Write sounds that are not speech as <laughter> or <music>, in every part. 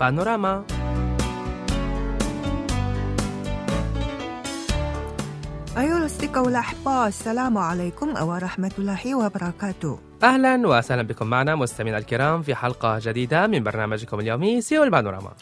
بانوراما أيها الأصدقاء والأحباء السلام عليكم ورحمة الله وبركاته. أهلا وسهلا بكم معنا مستمعينا الكرام في حلقة جديدة من برنامجكم اليومي سيو البانوراما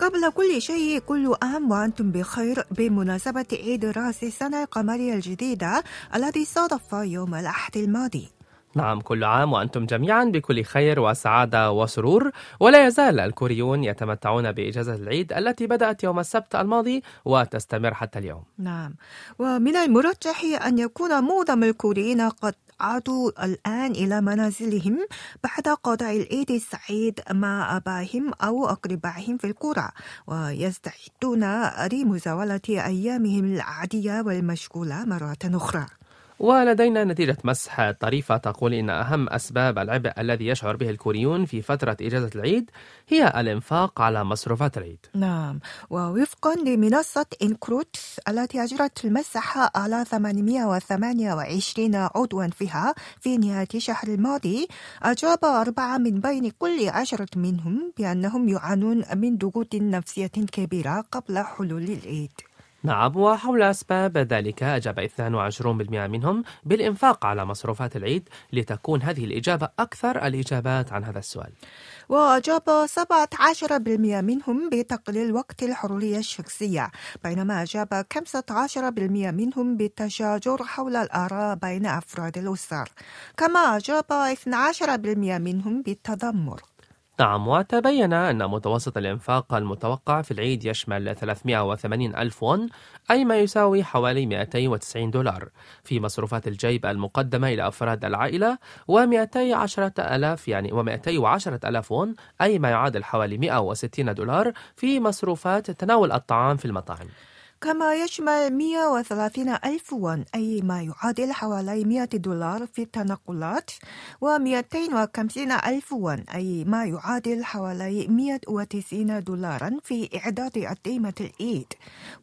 قبل كل شيء كل عام وأنتم بخير بمناسبة عيد رأس السنة القمرية الجديدة الذي صادف يوم الأحد الماضي. نعم كل عام وأنتم جميعا بكل خير وسعادة وسرور. ولا يزال الكوريون يتمتعون بإجازة العيد التي بدأت يوم السبت الماضي وتستمر حتى اليوم. نعم. ومن المرجح أن يكون معظم الكوريين قد عادوا الآن إلى منازلهم بعد قضاء العيد السعيد مع آبائهم أو أقربائهم في القرى ويستعدون لمزاولة أيامهم العادية والمشغولة مرة أخرى. ولدينا نتيجة مسح طريفة تقول إن أهم أسباب العبء الذي يشعر به الكوريون في فترة إجازة العيد هي الإنفاق على مصروفات العيد. نعم. ووفقا لمنصة إنكروت التي أجرت المسح على 828 عضوا فيها في نهاية الشهر الماضي أجاب أربعة من بين كل عشرة منهم بأنهم يعانون من ضغوط نفسية كبيرة قبل حلول العيد. نعم وحول أسباب ذلك أجاب 22% منهم بالإنفاق على مصروفات العيد لتكون هذه الإجابة أكثر الإجابات عن هذا السؤال. وأجاب 17% منهم بتقليل وقت الحرية الشخصية بينما أجاب 15% منهم بالتشاجر حول الآراء بين أفراد الأسر. كما أجاب 12% منهم بالتذمر. نعم وتبين أن متوسط الإنفاق المتوقع في العيد يشمل 380 ألف وون أي ما يساوي حوالي 290 دولار في مصروفات الجيب المقدمة إلى أفراد العائلة و210 ألاف يعني و210 ألاف وون أي ما يعادل حوالي 160 دولار في مصروفات تناول الطعام في المطاعم. كما يشمل 130 ألف وون أي ما يعادل حوالي 100 دولار في التنقلات و250 ألف وون أي ما يعادل حوالي 190 دولارا في إعداد أطعمة العيد.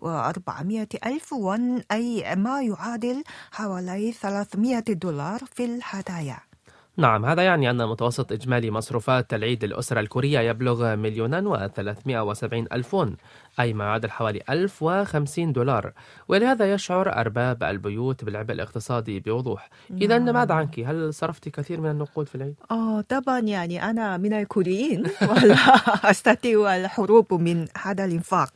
و400 ألف وون أي ما يعادل حوالي 300 دولار في الهدايا. نعم هذا يعني أن متوسط إجمالي مصروفات العيد للأسرة الكورية يبلغ مليونا و370 ألف وون أي ما يعادل حوالي 1050 دولار ولهذا يشعر أرباب البيوت بالعبء الاقتصادي بوضوح إذا ماذا عنك؟ هل صرفت كثير من النقود في العيد؟ آه طبعا يعني أنا من الكوريين <laughs> ولا أستطيع الهروب من هذا الإنفاق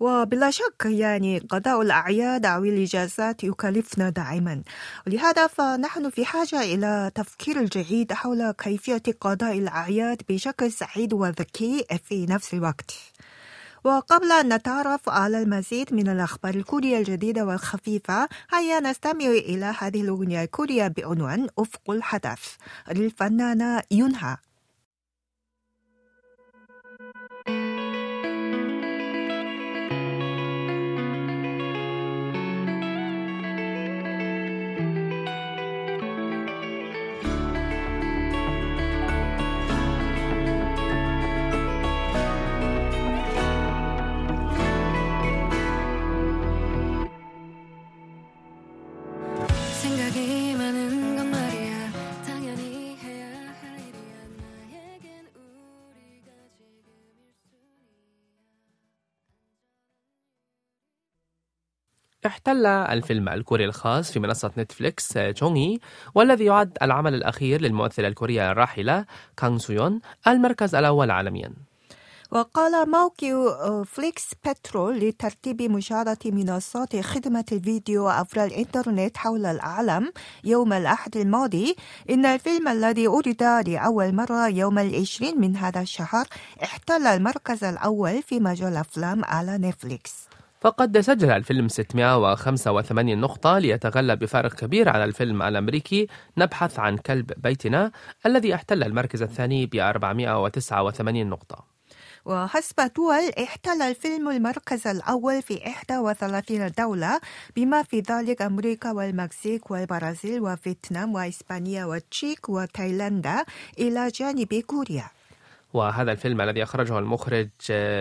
وبلا شك يعني قضاء الأعياد أو الإجازات يكلفنا دائما. ولهذا فنحن في حاجة إلى تفكير الجيد حول كيفية قضاء الأعياد بشكل سعيد وذكي في نفس الوقت. وقبل أن نتعرف على المزيد من الأخبار الكورية الجديدة والخفيفة هيا نستمع إلى هذه الأغنية الكورية بعنوان أفق الحدث. للفنانة يونها احتل الفيلم الكوري الخاص في منصة نتفليكس جونغي والذي يعد العمل الأخير للممثلة الكورية الراحلة كانغ سويون المركز الأول عالميا. وقال موقع فليكس باترول لترتيب مشاهدة منصات خدمة الفيديو عبر الإنترنت حول العالم يوم الأحد الماضي. إن الفيلم الذي عرض لأول مرة يوم العشرين من هذا الشهر احتل المركز الأول في مجال الأفلام على نتفليكس. فقد سجل الفيلم 685 نقطة ليتغلب بفارق كبير على الفيلم الأمريكي نبحث عن كلب بيتنا الذي احتل المركز الثاني ب 489 نقطة. وحسب دول احتل الفيلم المركز الأول في 31 دولة بما في ذلك أمريكا والمكسيك والبرازيل وفيتنام وإسبانيا والتشيك وتايلاندا إلى جانب كوريا. وهذا الفيلم الذي أخرجه المخرج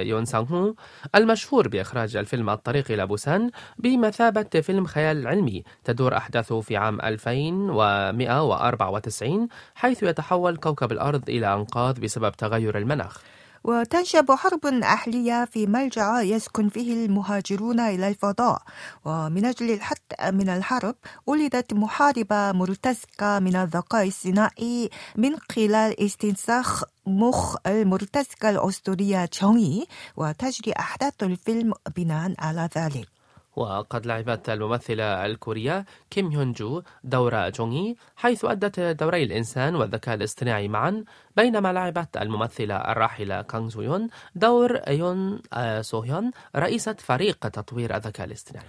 يون سانغ هو المشهور بإخراج الفيلم الطريق إلى بوسان بمثابة فيلم خيال علمي تدور أحداثه في عام 2194 حيث يتحول كوكب الأرض إلى أنقاض بسبب تغير المناخ. وتنشب حرب أهلية في ملجأ يسكن فيه المهاجرون إلى الفضاء. ومن أجل الحد من الحرب ولدت محاربة مرتزقة من الذكاء الصناعي من خلال استنساخ مخ المرتزقة الأسطورية جونغي وتجري أحداث الفيلم بناء على ذلك. وقد لعبت الممثلة الكورية كيم هيون جو دور جونغي حيث أدت دوري الإنسان والذكاء الاصطناعي معا بينما لعبت الممثلة الراحلة كانغ سويون دور يون آه، سوهيون رئيسة فريق تطوير الذكاء الاصطناعي.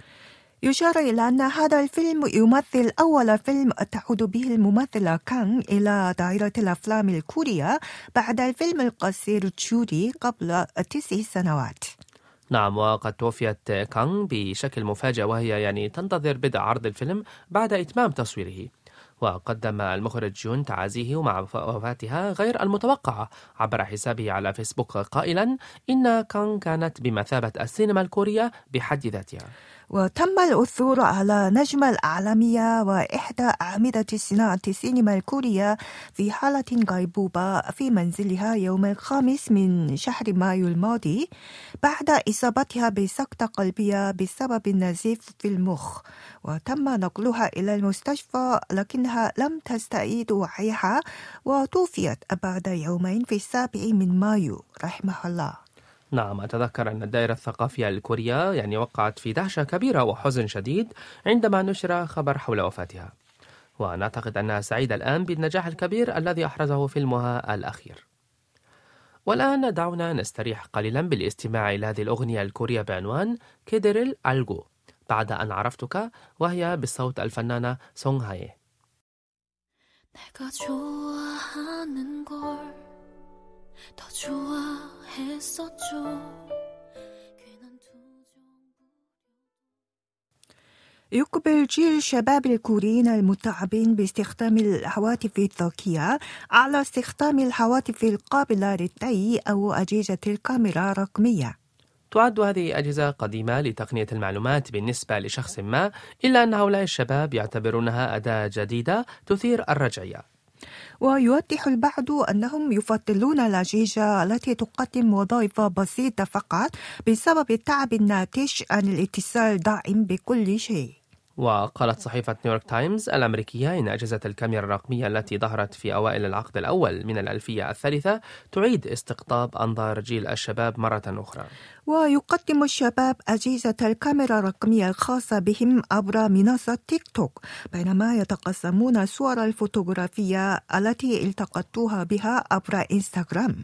يشار إلى أن هذا الفيلم يمثل أول فيلم تعود به الممثلة كانغ إلى دائرة الأفلام الكورية بعد الفيلم القصير تشوري قبل تسع سنوات. نعم وقد توفيت كانغ بشكل مفاجئ وهي يعني تنتظر بدء عرض الفيلم بعد إتمام تصويره. وقدم المخرج جون تعازيه مع وفاتها غير المتوقعة عبر حسابه على فيسبوك قائلا إن كانغ كانت بمثابة السينما الكورية بحد ذاتها. وتم العثور على نجمة العالمية وإحدى أعمدة صناعة السينما الكورية في حالة غيبوبة في منزلها يوم الخامس من شهر مايو الماضي بعد إصابتها بسكتة قلبية بسبب النزيف في المخ وتم نقلها إلى المستشفى لكنها لم تستعيد وعيها وتوفيت بعد يومين في السابع من مايو. رحمه الله. نعم أتذكر أن الدائرة الثقافية الكورية يعني وقعت في دهشة كبيرة وحزن شديد عندما نشر خبر حول وفاتها ونعتقد أنها سعيدة الآن بالنجاح الكبير الذي أحرزه فيلمها الأخير والآن دعونا نستريح قليلا بالاستماع إلى هذه الأغنية الكورية بعنوان كيدرل ألجو بعد أن عرفتك وهي بصوت الفنانة سونغ هاي 내가 좋아하는 걸 يقبل جيل شباب الكوريين المتعبين باستخدام الهواتف الذكية على استخدام الهواتف القابلة للطي أو أجهزة الكاميرا الرقمية تعد هذه أجهزة قديمة لتقنية المعلومات بالنسبة لشخص ما إلا أن هؤلاء الشباب يعتبرونها أداة جديدة تثير الرجعية ويوضح البعض أنهم يفضلون الأجهزة التي تقدم وظائف بسيطة فقط بسبب التعب الناتج عن الاتصال الدائم بكل شيء. وقالت صحيفة نيويورك تايمز الأمريكية إن أجهزة الكاميرا الرقمية التي ظهرت في أوائل العقد الأول من الألفية الثالثة تعيد استقطاب أنظار جيل الشباب مرة أخرى. ويقدم الشباب أجهزة الكاميرا الرقمية الخاصة بهم عبر منصة تيك توك بينما يتقاسمون الصور الفوتوغرافية التي التقطوها بها عبر إنستغرام.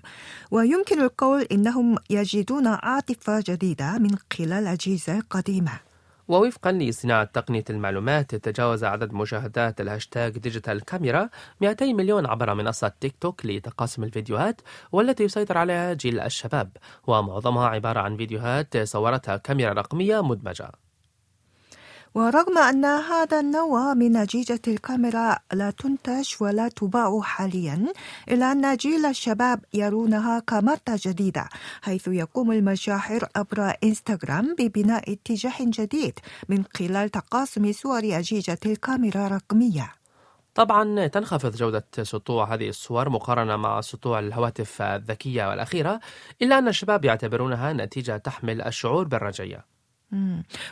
ويمكن القول إنهم يجدون عاطفة جديدة من خلال الأجهزة القديمة ووفقا لصناعة تقنية المعلومات تجاوز عدد مشاهدات الهاشتاج digital camera 200 مليون عبر منصة تيك توك لتقاسم الفيديوهات والتي يسيطر عليها جيل الشباب ومعظمها عبارة عن فيديوهات صورتها كاميرا رقمية مدمجة. ورغم أن هذا النوع من أجهزة الكاميرا لا تنتج ولا تباع حاليا إلا أن جيل الشباب يرونها كمادة جديدة حيث يقوم المشاهير عبر إنستغرام ببناء اتجاه جديد من خلال تقاسم صور أجهزة الكاميرا الرقمية طبعا تنخفض جودة سطوع هذه الصور مقارنة مع سطوع الهواتف الذكية والأخيرة إلا أن الشباب يعتبرونها نتيجة تحمل الشعور بالرجعية.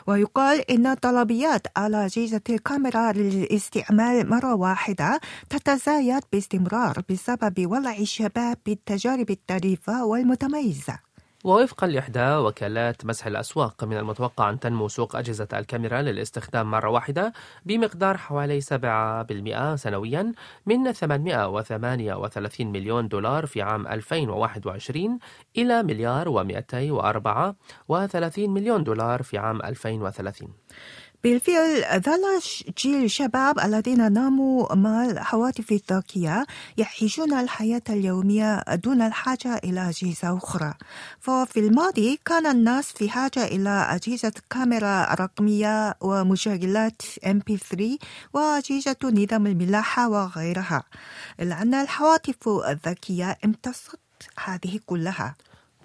ويقال إن الطلبيات على أجهزة الكاميرا للاستعمال مرة واحدة تتزايد باستمرار بسبب ولع الشباب بالتجارب الطريفة والمتميزة. ووفقا لإحدى وكالات مسح الأسواق من المتوقع أن تنمو سوق أجهزة الكاميرا للاستخدام مرة واحدة بمقدار حوالي 7% سنويا من 838 مليون دولار في عام 2021 إلى مليار و234 مليون دولار في عام 2030 بالفعل ظل جيل الشباب الذين ناموا مع الهواتف الذكية يعيشون الحياة اليومية دون الحاجة إلى أجهزة أخرى. ففي الماضي كان الناس في حاجة إلى أجهزة كاميرا رقمية ومشغلات MP3 وأجهزة نظام الملاحة وغيرها. إلا أن الهواتف الذكية امتصت هذه كلها.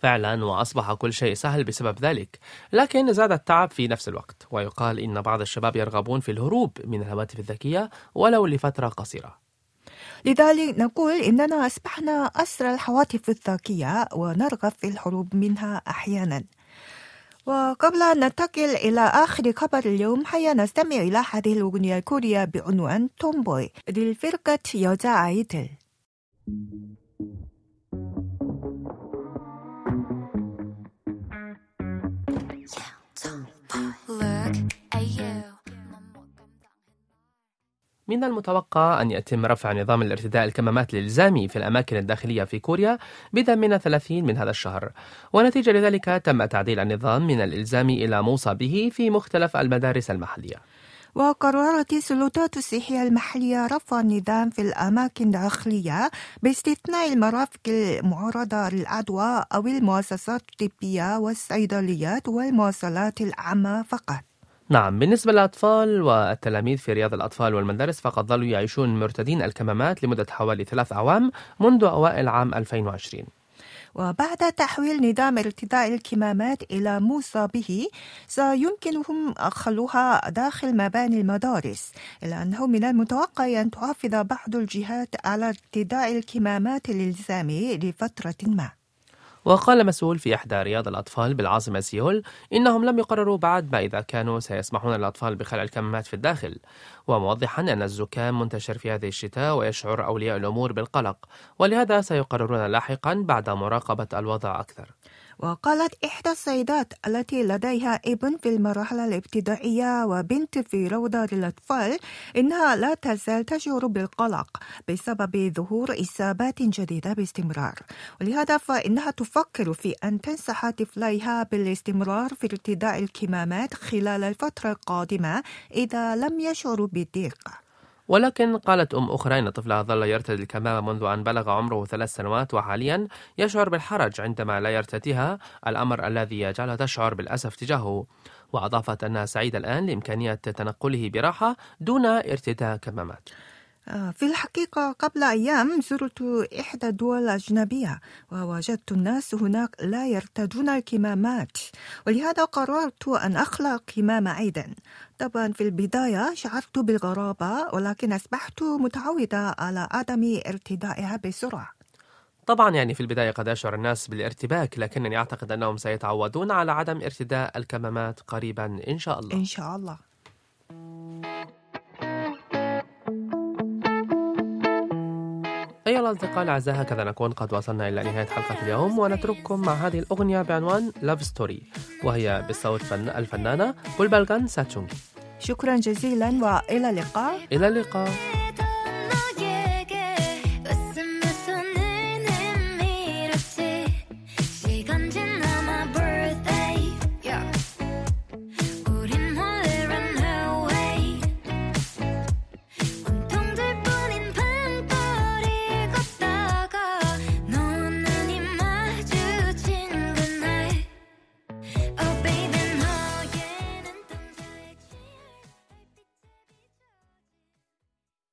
فعلا وأصبح كل شيء سهل بسبب ذلك لكن زاد التعب في نفس الوقت ويقال إن بعض الشباب يرغبون في الهروب من الهواتف الذكية ولو لفترة قصيرة. لذلك نقول إننا أصبحنا أسرى الهواتف الذكية ونرغب في الهروب منها أحيانا. وقبل أن ننتقل إلى آخر خبر اليوم هيا نستمع إلى هذه الأغنية الكورية بعنوان تومبوي للفرقة 여자 من المتوقع أن يتم رفع نظام الارتداء الكمامات الإلزامي في الأماكن الداخلية في كوريا بدءا من 30 من هذا الشهر. ونتيجة لذلك تم تعديل النظام من الإلزامي إلى موصى به في مختلف المدارس المحلية. وقررت السلطات الصحية المحلية رفع النظام في الأماكن الداخلية باستثناء المرافق المعرضة للعدوى أو المؤسسات الطبية والصيدليات والمواصلات العامة فقط. نعم بالنسبة للأطفال والتلاميذ في رياض الأطفال والمدارس فقد ظلوا يعيشون مرتدين الكمامات لمدة حوالي ثلاث أعوام منذ أوائل عام 2020 وبعد تحويل نظام ارتداء الكمامات إلى موصى به سيمكنهم خلوها داخل مباني المدارس إلا أنه من المتوقع أن تحافظ بعض الجهات على ارتداء الكمامات الإلزامي لفترة ما. وقال مسؤول في إحدى رياض الأطفال بالعاصمة سيول إنهم لم يقرروا بعد ما إذا كانوا سيسمحون للأطفال بخلع الكمامات في الداخل. وموضحا أن الزكام منتشر في هذه الشتاء ويشعر أولياء الأمور بالقلق ولهذا سيقررون لاحقا بعد مراقبة الوضع أكثر. وقالت إحدى السيدات التي لديها ابن في المرحلة الابتدائية وبنت في روضة للأطفال إنها لا تزال تشعر بالقلق بسبب ظهور إصابات جديدة باستمرار. ولهذا فإنها تفكر في أن تنصح طفليها بالاستمرار في ارتداء الكمامات خلال الفترة القادمة إذا لم يشعروا بالضيق. ولكن قالت أم أخرى إن طفلها ظل يرتدي الكمامة منذ أن بلغ عمره ثلاث سنوات وحاليا يشعر بالحرج عندما لا يرتديها الأمر الذي يجعلها تشعر بالأسف تجاهه. وأضافت أنها سعيدة الآن لإمكانية تنقله براحة دون ارتداء كمامات. في الحقيقة قبل أيام زرت إحدى الدول الأجنبية ووجدت الناس هناك لا يرتدون الكمامات ولهذا قررت أن أخلع كمامة أيضا طبعا في البداية شعرت بالغرابة ولكن أصبحت متعودة على عدم ارتدائها بسرعة. طبعا يعني في البداية قد يشعر الناس بالارتباك لكنني أعتقد أنهم سيتعودون على عدم ارتداء الكمامات قريبا إن شاء الله. إن شاء الله. أيها الأصدقاء الأعزاء هكذا نكون قد وصلنا إلى نهاية حلقة اليوم ونترككم مع هذه الأغنية بعنوان Love Story وهي بصوت فن الفنانة بلبلغان ساتشونغي. شكرا جزيلا وإلى اللقاء. إلى اللقاء.